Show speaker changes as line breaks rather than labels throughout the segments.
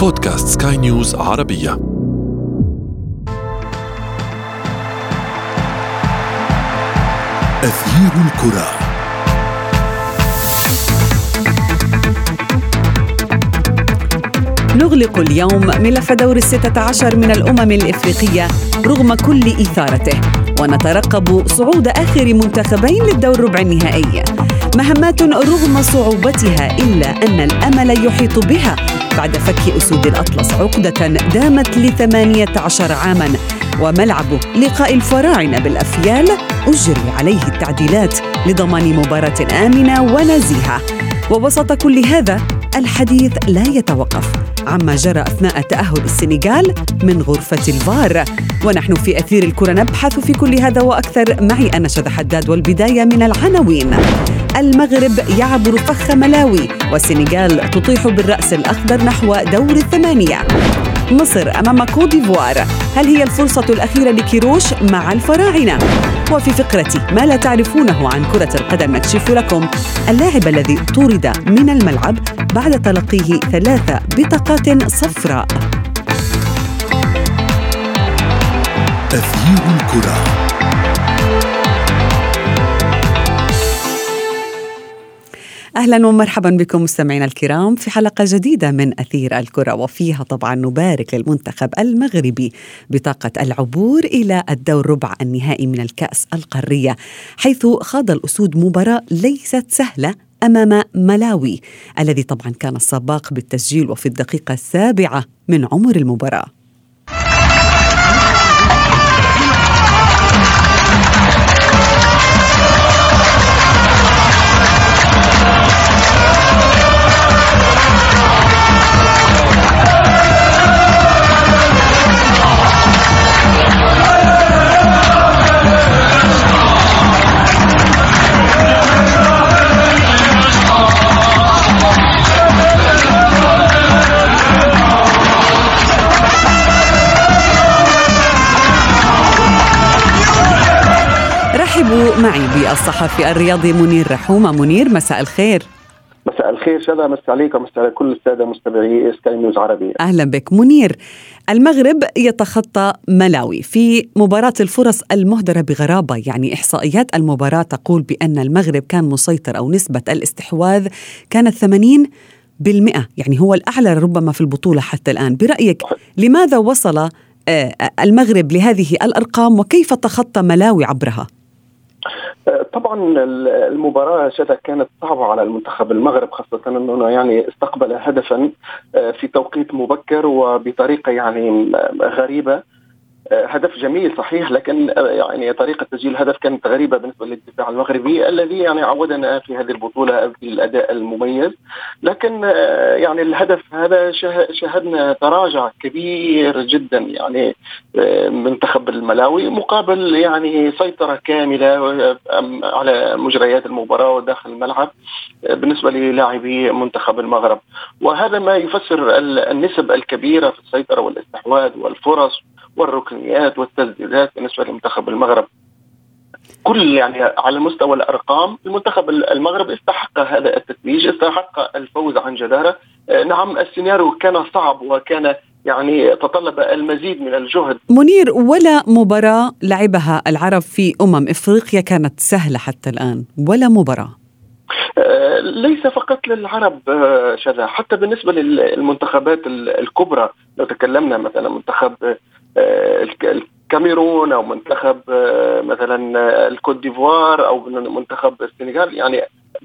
بودكاست سكاي نيوز عربية. أثير الكرة.
نغلق اليوم ملف دور الستة عشر من الأمم الإفريقية رغم كل إثارته ونترقب صعود آخر منتخبين للدور ربع النهائي. مهمات رغم صعوبتها إلا أن الأمل يحيط بها بعد فك أسود الأطلس عقدة دامت لثمانية عشر عاماً وملعب لقاء الفراعنة بالأفيال أجري عليه التعديلات لضمان مباراة آمنة ونزيهة. ووسط كل هذا الحديث لا يتوقف عما جرى أثناء تأهل السنغال من غرفة الفار. ونحن في أثير الكره نبحث في كل هذا وأكثر. معي أنا حداد والبداية من العناوين. المغرب يعبر فخ ملاوي والسنغال تطيح بالرأس الأخضر نحو دور الثمانية. مصر أمام كوديفوار هل هي الفرصة الأخيرة لكيروش مع الفراعنة؟ وفي فقرة ما لا تعرفونه عن كرة القدم نكشف لكم اللاعب الذي طرد من الملعب بعد تلقيه ثلاث بطاقات صفراء.
أثير الكرة.
أهلا ومرحبا بكم مستمعينا الكرام في حلقة جديدة من أثير الكرة وفيها طبعا نبارك للمنتخب المغربي بطاقة العبور إلى الدور ربع النهائي من الكأس القارية حيث خاض الأسود مباراة ليست سهلة أمام ملاوي الذي طبعا كان السباق بالتسجيل وفي الدقيقة السابعة من عمر المباراة. رحبوا معي بالصحفي الرياضي منير رحومه منير مساء الخير.
الخير شذا مساء عليك ومساء على كل السادة مستمعي سكاي نيوز عربي.
أهلا بك. منير المغرب يتخطى ملاوي. في مباراة الفرص المهدرة بغرابة يعني إحصائيات المباراة تقول بأن المغرب كان مسيطر أو نسبة الاستحواذ كانت 80 بالمئة يعني هو الأعلى ربما في البطولة حتى الآن. برأيك لماذا وصل آه، المغرب لهذه الأرقام؟ وكيف تخطى ملاوي عبرها؟
طبعا المباراة شذا كانت صعبة على المنتخب المغرب خاصة أنه يعني استقبل هدفا في توقيت مبكر وبطريقة يعني غريبة. هدف جميل صحيح لكن يعني طريقة تسجيل الهدف كانت غريبة بالنسبة للدفاع المغربي الذي يعني عودنا في هذه البطولة بالاداء المميز. لكن يعني الهدف هذا شاهدنا تراجع كبير جدا يعني منتخب الملاوي مقابل يعني سيطرة كاملة على مجريات المباراة وداخل الملعب بالنسبة للاعبي منتخب المغرب. وهذا ما يفسر النسب الكبيرة في السيطرة والاستحواذ والفرص والركنيات والتسديدات بالنسبة لمنتخب المغرب. كل يعني على مستوى الأرقام المنتخب المغرب استحق هذا التتويج استحق الفوز عن جدارة. نعم السيناريو كان صعب وكان يعني تطلب المزيد من الجهد.
منير ولا مباراة لعبها العرب في أمم إفريقيا كانت سهلة حتى الآن؟ ولا مباراة؟
ليس فقط للعرب شذا. حتى بالنسبة للمنتخبات الكبرى لو تكلمنا مثلا منتخب الكاميرون أو منتخب مثلا الكوت ديفوار أو منتخب السنغال. يعني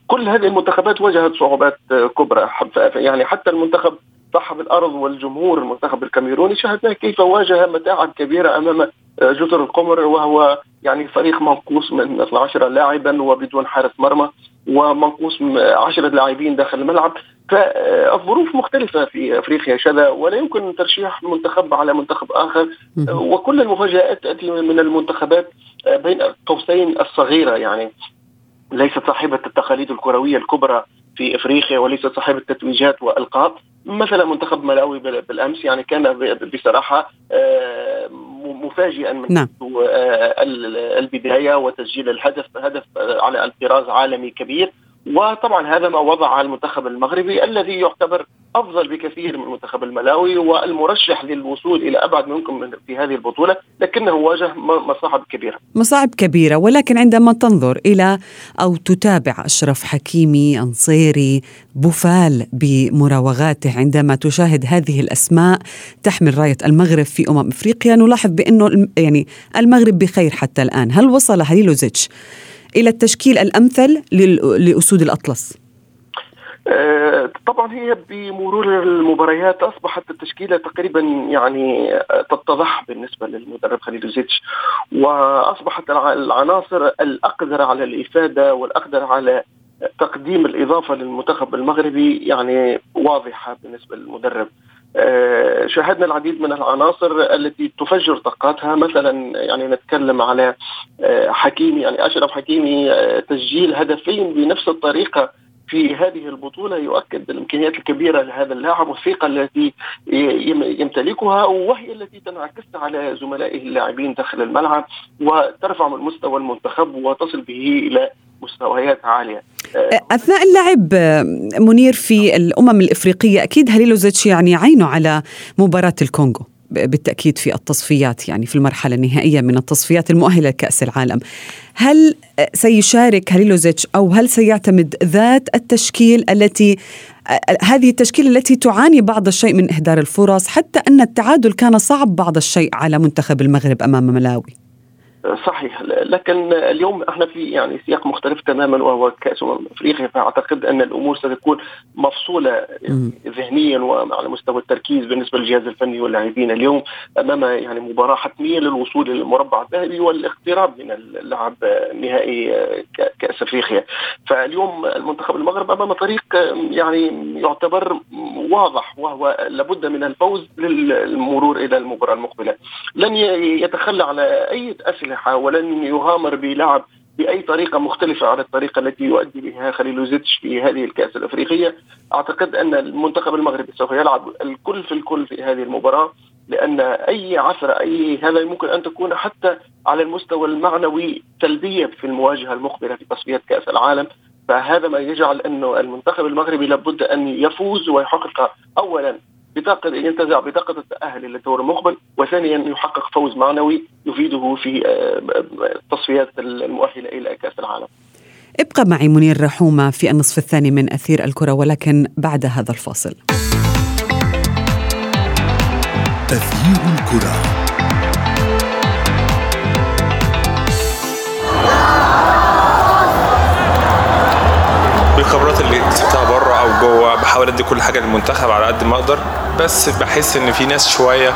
كل هذه المنتخبات واجهت صعوبات كبرى. يعني حتى المنتخب صاحب الأرض والجمهور المنتخب الكاميروني شاهدنا كيف واجه متاعب كبيرة أمام جزر القمر وهو يعني فريق منقوص من 12 لاعبا وبدون حارس مرمى ومنقوص 10 لاعبين داخل الملعب. فالظروف مختلفة في أفريقيا شذا ولا يمكن ترشيح منتخب على منتخب آخر. وكل المفاجآت تأتي من المنتخبات بين قوسين الصغيرة يعني ليست صاحبة التقاليد الكروية الكبرى في إفريقيا وليست صاحبه تتويجات والقاب مثلا منتخب ملاوي بالأمس يعني كان بصراحة مفاجئا من
نعم.
البداية وتسجيل الهدف هدف على الطراز عالمي كبير وطبعا هذا ما وضع المنتخب المغربي الذي يعتبر أفضل بكثير من المنتخب الملاوي والمرشح للوصول إلى أبعد يمكن في هذه البطولة لكنه واجه مصاعب كبيرة.
مصاعب كبيرة ولكن عندما تنظر إلى أو تتابع أشرف حكيمي أنصيري بوفال بمراوغاته عندما تشاهد هذه الأسماء تحمل راية المغرب في أمم إفريقيا نلاحظ بأنه يعني المغرب بخير حتى الآن، هل وصل هليلوزيتش إلى التشكيل الأمثل لأسود الأطلس؟
آه، طبعا هي بمرور المباريات أصبحت التشكيلة تقريبا يعني تتضح بالنسبة للمدرب خليل زيتش. وأصبحت العناصر الأقدر على الإفادة والأقدر على تقديم الإضافة للمنتخب المغربي يعني واضحة بالنسبة للمدرب. آه، شاهدنا العديد من العناصر التي تفجر طاقاتها. مثلا يعني نتكلم على آه، حكيمي يعني أشرف حكيمي تسجيل هدفين بنفس الطريقة في هذه البطولة يؤكد الإمكانيات الكبيرة لهذا اللاعب والثقة التي يمتلكها وهي التي تنعكس على زملائه اللاعبين داخل الملعب وترفع من مستوى المنتخب وتصل به إلى مستويات عالية.
أثناء اللعب منير في الأمم الإفريقية أكيد هليلوزيتش يعني عينه على مباراة الكونغو. بالتأكيد في التصفيات يعني في المرحلة النهائية من التصفيات المؤهلة لكأس العالم. هل سيشارك هليلوزيتش أو هل سيعتمد ذات التشكيل التي هذه التشكيلة التي تعاني بعض الشيء من إهدار الفرص حتى أن التعادل كان صعب بعض الشيء على منتخب المغرب أمام ملاوي؟
صحيح. لكن اليوم إحنا في يعني سياق مختلف تماما وهو كأس أمم أفريقيا. فأعتقد أن الأمور ستكون مفصولة ذهنيا وعلى مستوى التركيز بالنسبة للجهاز الفني واللاعبين اليوم أمام يعني مباراة حتمية للوصول للمربع الذهبي والاقتراب من اللعب نهائي كأس أفريقيا. فاليوم المنتخب المغرب أمام طريق يعني يعتبر واضح وهو لابد من الفوز للمرور إلى المباراة المقبلة. لن يتخلى على أي اسئله الأسلحة ولن يغامر بلعب بأي طريقة مختلفة عن الطريقة التي يؤدي بها خليل زيتش في هذه الكأس الأفريقية. أعتقد أن المنتخب المغربي سوف يلعب الكل في الكل في هذه المباراة لأن أي عثره أي هذا ممكن أن تكون حتى على المستوى المعنوي سلبية في المواجهة المقبلة في تصفيات كأس العالم. فهذا ما يجعل انه المنتخب المغربي لابد أن يفوز ويحقق اولا بطاقة ينتزع بطاقة التأهل للدور المقبل وثانيا يحقق فوز معنوي يفيده في التصفيات آه، المؤهلة إلى كأس العالم.
ابقى معي منير رحومة في النصف الثاني من أثير الكرة ولكن بعد هذا الفاصل.
أثير الكرة.
بالخبرات اللي كسبتها بره أو جوه بحاول أدي كل حاجة للمنتخب على قد ما أقدر. بس بحس إن في ناس شوية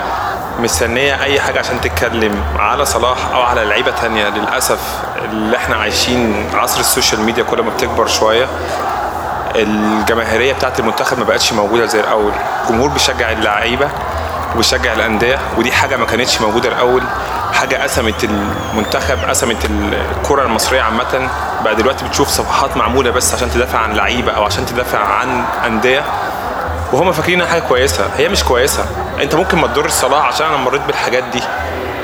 مستنية أي حاجة عشان تتكلم على صلاح أو على لعيبة تانية. للأسف اللي إحنا عايشين عصر السوشيال ميديا كل ما بتكبر شوية الجماهيرية بتاعت المنتخب ما بقتش موجودة زي الأول. الجمهور بيشجع اللعيبة وبيشجع الأندية ودي حاجة ما كانتش موجودة الأول. حاجة قسمت المنتخب قسمت الكرة المصرية عامة. بقى دلوقتي بتشوف صفحات معمولة بس عشان تدافع عن لعيبة أو عشان تدافع عن أندية. وهم فاكرين حاجة كويسة. هي مش كويسة. أنت ممكن ما تضرش صلاح عشان أنا مريت بالحاجات دي.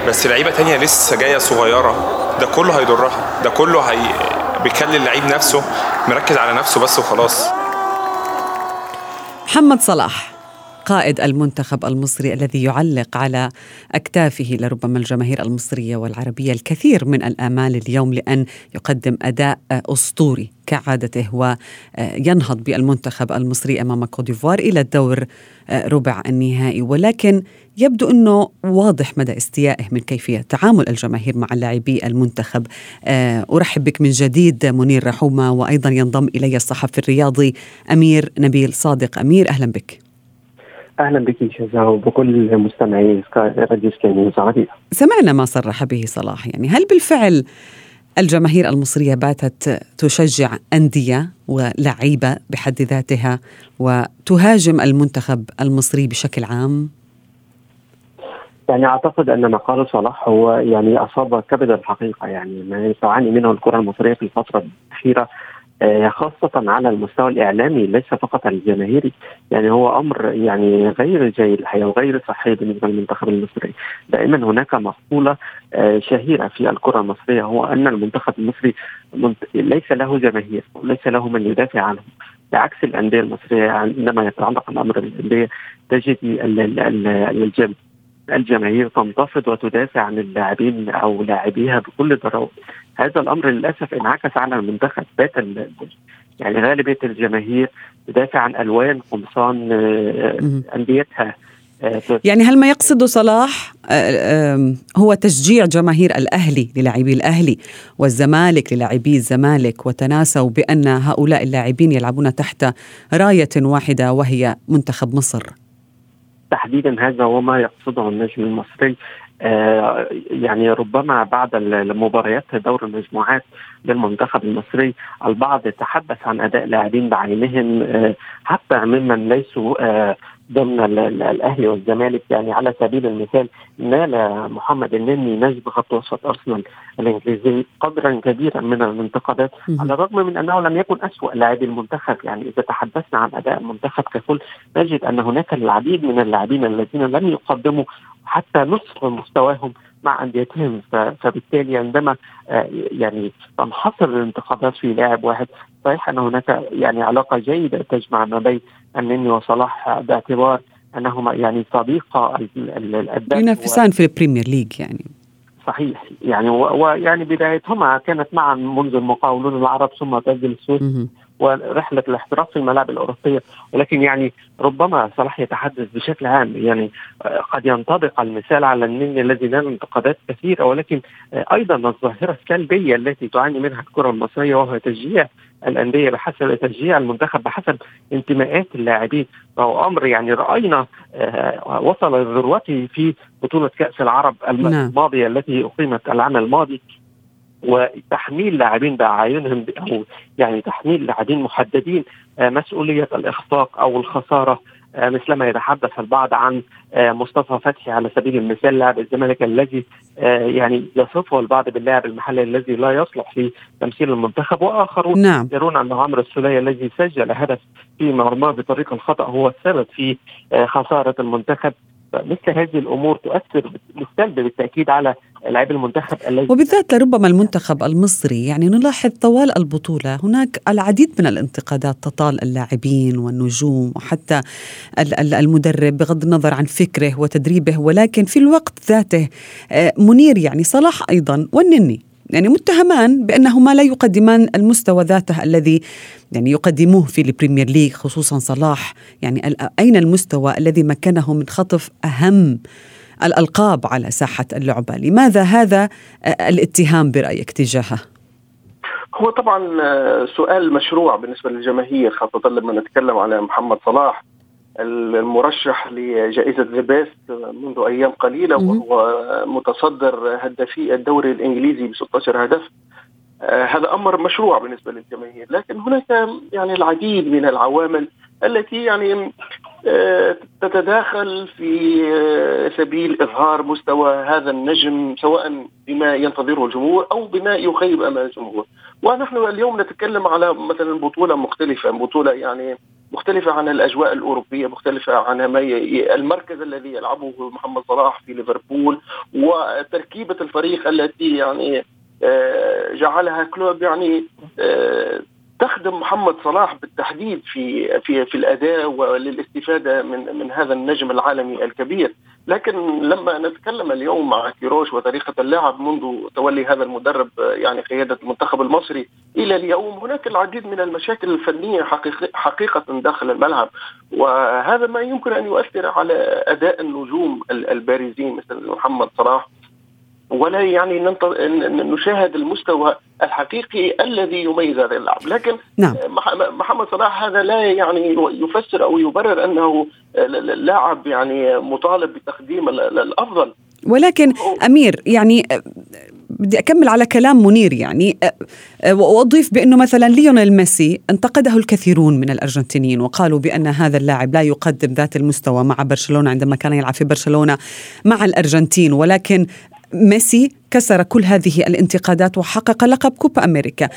بس لعيبة تانية لسه جاية صغيرة. ده كله هيضرها. ده كله هي بيخلي اللعيب نفسه مركز على نفسه بس وخلاص.
محمد صلاح. قائد المنتخب المصري الذي يعلق على أكتافه لربما الجماهير المصرية والعربية الكثير من الآمال اليوم لأن يقدم أداء أسطوري كعادته وينهض بالمنتخب المصري أمام كوديفوار إلى الدور ربع النهائي. ولكن يبدو أنه واضح مدى استيائه من كيفية تعامل الجماهير مع لاعبي المنتخب. أرحب بك من جديد منير رحومة وأيضا ينضم إلي الصحفي الرياضي أمير نبيل صادق. أمير أهلا بك.
أهلا بك شذا وبكل مستمعي راديو سكاي نيوز عربية.
سمعنا ما صرح به صلاح يعني هل بالفعل الجماهير المصرية باتت تشجع أندية ولعيبة بحد ذاتها وتهاجم المنتخب المصري بشكل عام؟
يعني أعتقد أن ما قاله صلاح هو يعني أصاب كبد الحقيقة يعني ما تعاني منه الكرة المصرية في الفترة الأخيرة خاصة على المستوى الإعلامي ليس فقط الجماهيري. يعني هو أمر يعني غير جيد الحقيقة وغير صحي بالنسبة للمنتخب المصري. دائما هناك مقولة آه، شهيرة في الكرة المصرية هو أن المنتخب المصري ليس له جماهير وليس له من يدافع عنه. بعكس الأندية المصرية عندما يتعلق الأمر بالأندية تجد الجمع الجماهير تنتفض وتدافع عن اللاعبين أو لاعبيها بكل ضراوه هذا الأمر للأسف انعكس على المنتخب بات يعني غالبية الجماهير تدافع عن ألوان قمصان آه، أنديتها
آه، يعني هل ما يقصد صلاح آه، هو تشجيع جماهير الأهلي للاعبي الأهلي والزمالك للاعبي الزمالك وتناسوا بأن هؤلاء اللاعبين يلعبون تحت راية واحدة وهي منتخب مصر؟
تحديدا هذا هو ما يقصده النجم المصري. آه يعني ربما بعد المباريات دور المجموعات للمنتخب المصري البعض يتحدث عن أداء لاعبين بعينهم آه حتى ممن ليسوا آه ضمن الأهلي والزمالك. يعني على سبيل المثال نال محمد النني نجم خط وسط أرسنال الإنجليزي قدرا كبيرا من الانتقادات على الرغم من أنه لم يكن أسوأ لاعبي المنتخب. يعني إذا تحدثنا عن أداء المنتخب ككل نجد أن هناك العديد من اللاعبين الذين لم يقدموا حتى نصف مستواهم مع أنديتهم. فبالتالي عندما آه، يعني تنحصر الانتقادات في لاعب واحد صحيح أن هناك يعني علاقة جيدة تجمع ما بين النني وصلاح باعتبار أنهما يعني
الأداء ينافسان في ال Premier League يعني.
صحيح. يعني ويعني بدايتهما كانت معا منذ المقاولون العرب ثم تسجيل السويس. ورحلة الاحتراف في الملاعب الأوروبية ولكن يعني ربما صلاح يتحدث بشكل عام يعني آه، قد ينطبق المثال على النني الذي نال انتقادات كثيرة ولكن آه، أيضا الظاهرة السلبية التي تعاني منها الكرة المصرية وهو تشجيع الأندية بحسب تشجيع المنتخب بحسب انتماءات اللاعبين وهو أمر يعني رأينا آه، وصل لذروته في بطولة كأس العرب نعم. الماضية التي أقيمت العام الماضي وتحميل لاعبين باعينهم أو يعني تحميل لاعبين محددين آه، مسؤولية الإخفاق أو الخسارة آه، مثلما يتحدث البعض عن آه، مصطفى فتحي على سبيل المثال لاعب الزمالك الذي يعني يصفه البعض باللاعب المحلي الذي لا يصلح في تمثيل المنتخب وآخرون نعم. يرون أن عمرو السولية الذي سجل هدف في مرماه بطريقه الخطأ هو السبب في خسارة المنتخب فمثل هذه الأمور تؤثر بالسلب بالتأكيد على لاعبي المنتخب
الذي وبالذات لربما المنتخب المصري يعني نلاحظ طوال البطولة هناك العديد من الانتقادات تطال اللاعبين والنجوم وحتى المدرب بغض النظر عن فكره وتدريبه ولكن في الوقت ذاته آه، منير يعني صلاح أيضا والنني. يعني متهمان بأنهما لا يقدمان المستوى ذاته الذي يعني يقدموه في ال Premier League خصوصا صلاح. يعني أين المستوى الذي مكنه من خطف أهم الألقاب على ساحة اللعبة؟ لماذا هذا الاتهام برأيك تجاهه؟
هو طبعا سؤال مشروع بالنسبة للجماهير خاصة لما نتكلم على محمد صلاح. المرشح لجائزة The Best منذ أيام قليلة وهو متصدر هدافي الدوري الإنجليزي ب 16 هدف. آه هذا أمر مشروع بالنسبة للجماهير لكن هناك يعني العديد من العوامل التي يعني آه تتداخل في آه سبيل إظهار مستوى هذا النجم سواء بما ينتظره الجمهور أو بما يخيب أمال الجمهور. ونحن اليوم نتكلم على مثلا بطولة مختلفة بطولة يعني مختلفة عن الأجواء الأوروبية مختلفة عن المركز الذي يلعبه محمد صلاح في ليفربول وتركيبة الفريق التي يعني آه، جعلها كلوب يعني آه، تخدم محمد صلاح بالتحديد في في في الأداء وللاستفادة من من هذا النجم العالمي الكبير، لكن لما نتكلم اليوم مع كيروش وطريقة اللعب منذ تولي هذا المدرب يعني قيادة المنتخب المصري إلى اليوم هناك العديد من المشاكل الفنية حقيقة داخل الملعب. وهذا ما يمكن أن يؤثر على أداء النجوم البارزين مثل محمد صلاح ولا يعني نشاهد المستوى الحقيقي الذي يميز هذا اللاعب لكن نعم. محمد صلاح هذا لا يعني يفسر أو يبرر أنه لاعب يعني مطالب بتقديم الأفضل.
ولكن أمير يعني بدي أكمل على كلام منير يعني. وأضيف بأنه مثلا ليونيل ميسي انتقده الكثيرون من الأرجنتينيين وقالوا بأن هذا اللاعب لا يقدم ذات المستوى مع برشلونة عندما كان يلعب في برشلونة مع الأرجنتين. ولكن ميسي كسر كل هذه الانتقادات وحقق لقب كوبا أمريكا.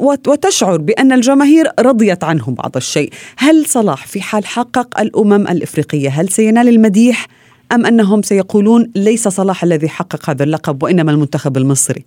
وتشعر بأن الجماهير رضيت عنه بعض الشيء. هل صلاح في حال حقق الأمم الإفريقية هل سينال المديح أم أنهم سيقولون ليس صلاح الذي حقق هذا اللقب وإنما المنتخب المصري؟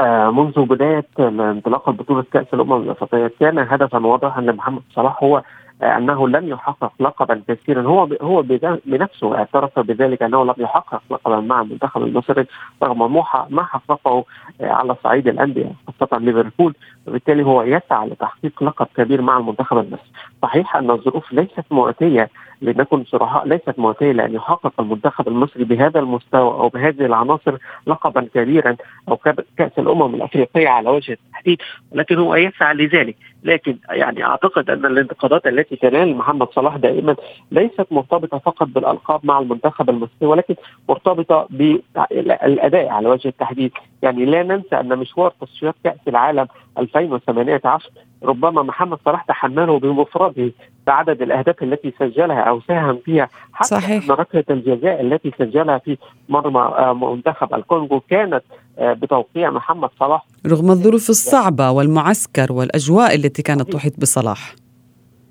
آه منذ بداية انطلاق بطولة كأس الأمم الأفريقية كان هدفا واضحا أن محمد صلاح هو أنه لم يحقق لقبا كثيرا. هو هو بنفسه اعترف بذلك أنه لم يحقق لقبا مع المنتخب المصري رغم ما حققه على صعيد الأندية خاصة ليفربول. وبالتالي هو يسعى لتحقيق لقب كبير مع المنتخب المصري. صحيح أن الظروف ليست مؤتية لنكن صراحة ليست معتية لأن يحقق المنتخب المصري بهذا المستوى أو بهذه العناصر لقبا كبيرا أو كأس الأمم الأفريقية على وجه التحديد ولكن هو يسعى لذلك. لكن يعني أعتقد أن الانتقادات التي تنال محمد صلاح دائما ليست مرتبطة فقط بالألقاب مع المنتخب المصري ولكن مرتبطة بالأداء على وجه التحديد. يعني لا ننسى أن مشوار تصفيات كأس العالم 2018 ربما محمد صلاح تحمله بمفرده بعدد الأهداف التي سجلها أو ساهم فيها. حتى
صحيح.
ركلة الجزاء التي سجلها في مرمى آه، منتخب الكونغو كانت آه، بتوقيع محمد صلاح.
رغم الظروف الصعبة والمعسكر والأجواء التي كانت تحيط بصلاح.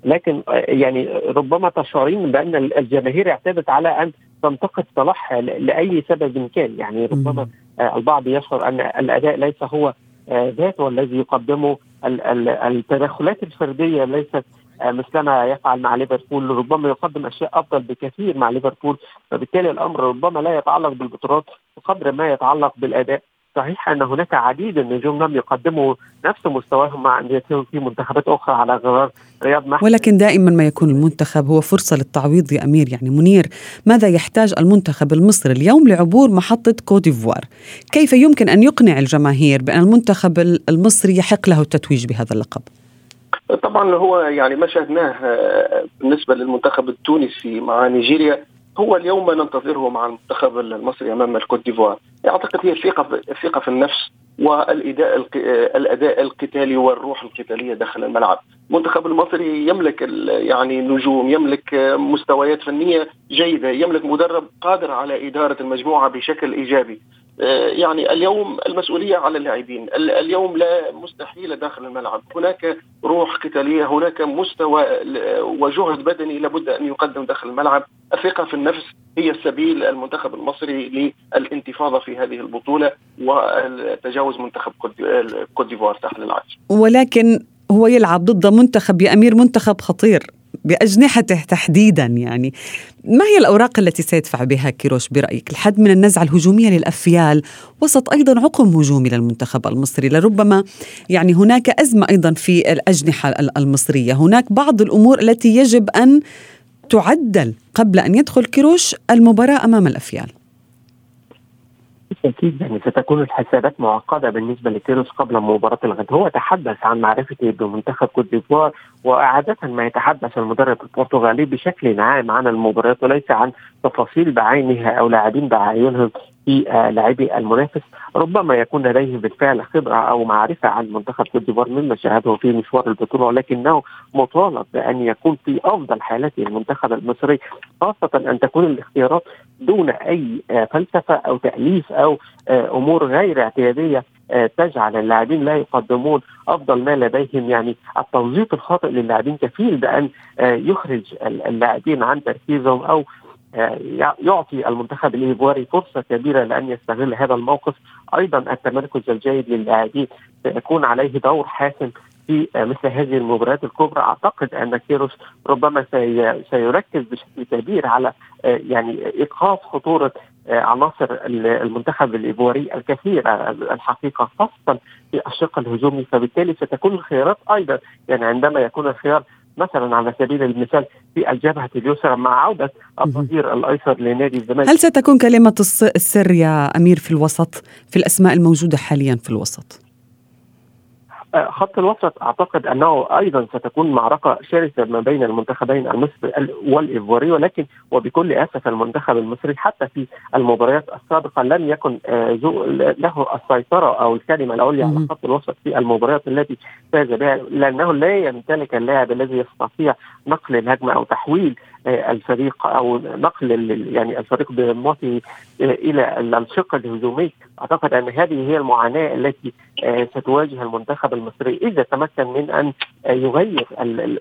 لكن آه، يعني ربما تشعرين بأن الجماهير اعتادت على أن تنتقد صلاح لأي سبب كان. يعني ربما البعض يشعر أن الأداء ليس هو ذاته الذي يقدمه. التدخلات الفردية ليست مثلما يفعل مع ليفربول ربما يقدم أشياء أفضل بكثير مع ليفربول فبالتالي الأمر ربما لا يتعلق بالبطولات بقدر ما يتعلق بالأداء. صحيح أن هناك عديد النجوم لم يقدموا نفس مستواهم مع أنديتهم في منتخبات أخرى على غرار رياض محمد
ولكن دائما ما يكون المنتخب هو فرصة للتعويض يا أمير يعني منير ماذا يحتاج المنتخب المصري اليوم لعبور محطة كوديفوار كيف يمكن أن يقنع الجماهير بأن المنتخب المصري يحق له التتويج بهذا اللقب؟
طبعا هو يعني ما شاهدناه آه، بالنسبة للمنتخب التونسي مع نيجيريا هو اليوم ما ننتظره مع المنتخب المصري أمام الكوت ديفوار. أعتقد هي الثقة الثقة في النفس والإداء الأداء القتالي والروح القتالية داخل الملعب. المنتخب المصري يملك يعني نجوم يملك مستويات فنية جيدة يملك مدرب قادر على إدارة المجموعة بشكل إيجابي. يعني اليوم المسؤولية على اللاعبين. اليوم لا مستحيل داخل الملعب. هناك روح قتالية هناك مستوى وجهد بدني لابد أن يقدم داخل الملعب. الثقة في النفس هي السبيل المنتخب المصري للانتفاضة في هذه البطولة وتجاوز منتخب كوت ديفوار ساحل العاج
ولكن هو يلعب ضد منتخب يا أمير منتخب خطير. بأجنحته تحديدا يعني. ما هي الأوراق التي سيدفع بها كيروش برأيك؟ الحد من النزعة الهجومية للأفيال وسط أيضا عقم هجومي للمنتخب المصري لربما يعني هناك أزمة أيضا في الأجنحة المصرية. هناك بعض الأمور التي يجب أن تعدل قبل أن يدخل كيروش المباراة أمام الأفيال.
بالتاكيد يعني ستكون الحسابات معقدة بالنسبة لكيروس قبل مباراة الغد، هو تحدث عن معرفته بمنتخب كوت ديفوار وعادة ما يتحدث المدرب البرتغالي بشكل عام عن المباريات وليس عن تفاصيل بعينها أو لاعبين بعينهم في آه، لاعبي المنافس. ربما يكون لديه بالفعل خبرة أو معرفة عن منتخب كوت ديفوار مما شاهده في مشوار البطولة ولكنه مطالب بأن يكون في أفضل حالاته المنتخب المصري خاصة أن تكون الاختيارات دون أي آه، فلسفة أو تأليف أو آه، أمور غير اعتيادية تجعل اللاعبين لا يقدمون أفضل ما لديهم. يعني التوظيف الخاطئ للاعبين كفيل بأن يخرج اللاعبين عن تركيزهم أو يعطي المنتخب الايفواري فرصة كبيرة لأن يستغل هذا الموقف. أيضا التمركز الجيد للاعبين سيكون عليه دور حاسم في مثل هذه المباريات الكبرى. أعتقد أن كيروس ربما سيركز بشكل كبير على آه، يعني إيقاف خطورة آه، عناصر المنتخب الايفواري الكثيره الحقيقة خاصه في الشق الهجومي. فبالتالي ستكون الخيارات أيضا يعني عندما يكون الخيار مثلا على سبيل المثال في الجبهة اليسرى مع عودة الظهير الأيسر لنادي الزمالك
هل ستكون كلمة السر يا أمير في الوسط في الأسماء الموجودة حاليا في الوسط؟
خط الوسط أعتقد أنه أيضا ستكون معركة شرسة ما بين المنتخبين المصري والايفواري ولكن وبكل آسف المنتخب المصري حتى في المباريات السابقة لم يكن آه، له السيطرة أو الكلمة العليا على خط الوسط في المباريات التي فاز بها لأنه لا يمتلك اللاعب الذي يستطيع نقل الهجمة أو تحويل الفريق أو نقل يعني الفريق بموته إلى الشق الهجومي أعتقد أن هذه هي المعاناة التي ستواجه المنتخب المصري إذا تمكن من أن يغير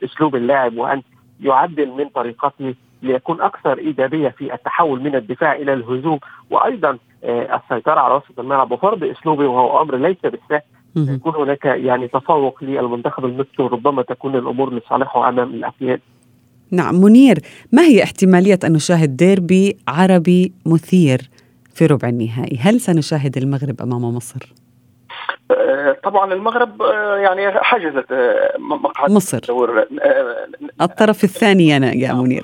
أسلوب اللاعب وأن يعدل من طريقته ليكون أكثر إيجابية في التحول من الدفاع إلى الهجوم. وأيضا السيطرة على وسط الملعب وفرض أسلوبه وهو أمر ليس بالسهل. يكون هناك يعني تفوق للمنتخب المصري وربما تكون الأمور لصالحه أمام الافياد
نعم منير ما هي احتمالية أن نشاهد ديربي عربي مثير في ربع النهائي؟ هل سنشاهد المغرب أمام مصر؟
طبعا المغرب يعني حجزت مقعد
مصر. دور الطرف الثاني أنا يا منير.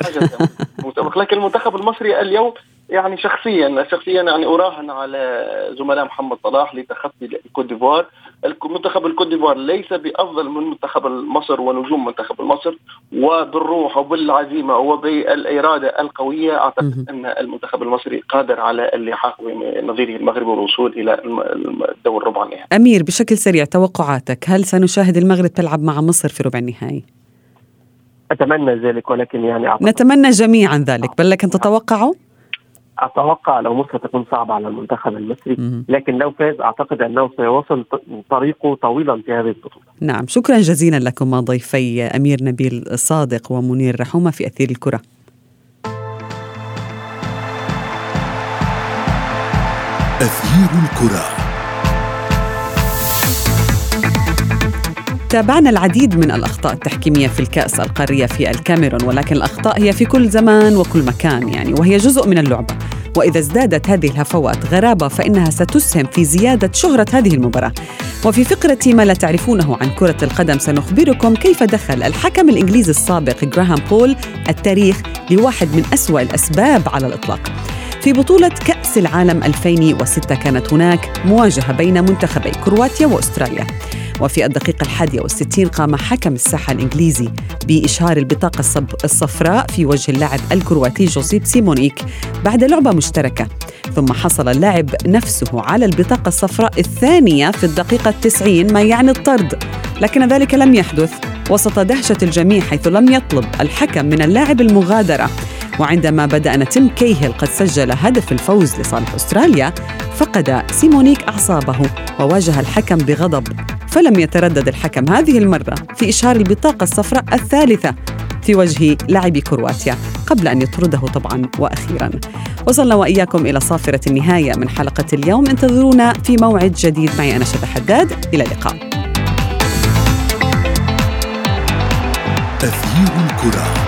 لكن المنتخب المصري اليوم يعني شخصيا شخصيا يعني أراهن على زملاء محمد صلاح لتخطي الكوت ديفوار، منتخب الكوت ديفوار ليس بأفضل من منتخب مصر ونجوم منتخب مصر وبالروح وبالعزيمة وبالإرادة القوية أعتقد أن المنتخب المصري قادر على اللحاق بنظيره المغرب والوصول إلى الدور ربع النهائي.
أمير بشكل سريع توقعاتك هل سنشاهد المغرب تلعب مع مصر في ربع النهائي؟
أتمنى ذلك ولكن يعني
أعتقد نتمنى جميعا ذلك بل لكن تتوقعوا؟
أتوقع لو مصر تكون صعبة على المنتخب المصري لكن لو فاز أعتقد أنه سيواصل طريقه طويلا في هذه البطولة.
نعم شكرا جزيلا لكم ضيفي أمير نبيل صادق ومنير رحومة في أثير الكرة.
أثير الكرة.
تابعنا العديد من الأخطاء التحكيمية في الكأس القارية في الكاميرون ولكن الأخطاء هي في كل زمان وكل مكان يعني وهي جزء من اللعبة وإذا ازدادت هذه الهفوات غرابة فإنها ستسهم في زيادة شهرة هذه المباراة. وفي فقرة ما لا تعرفونه عن كرة القدم سنخبركم كيف دخل الحكم الإنجليزي السابق جراهام بول التاريخ لواحد من أسوأ الأسباب على الإطلاق. في بطولة كأس العالم 2006 كانت هناك مواجهة بين منتخبي كرواتيا وأستراليا. وفي الدقيقة الحادية والستين قام حكم الساحة الإنجليزي بإشهار البطاقة الصفراء في وجه اللاعب الكرواتي جوزيب سيمونيك بعد لعبة مشتركة. ثم حصل اللاعب نفسه على البطاقة الصفراء الثانية في الدقيقة التسعين ما يعني الطرد. لكن ذلك لم يحدث. وسط دهشة الجميع حيث لم يطلب الحكم من اللاعب المغادرة. وعندما بدا أن تيم كاهيل قد سجل هدف الفوز لصالح أستراليا فقد سيمونيك أعصابه وواجه الحكم بغضب. فلم يتردد الحكم هذه المرة في إشهار البطاقة الصفراء الثالثة في وجه لاعبي كرواتيا قبل أن يطرده طبعا وأخيرا. وصلنا وإياكم إلى صافرة النهاية من حلقة اليوم. انتظرونا في موعد جديد معي أنا شذى حداد. إلى اللقاء.
تغيير الكرة.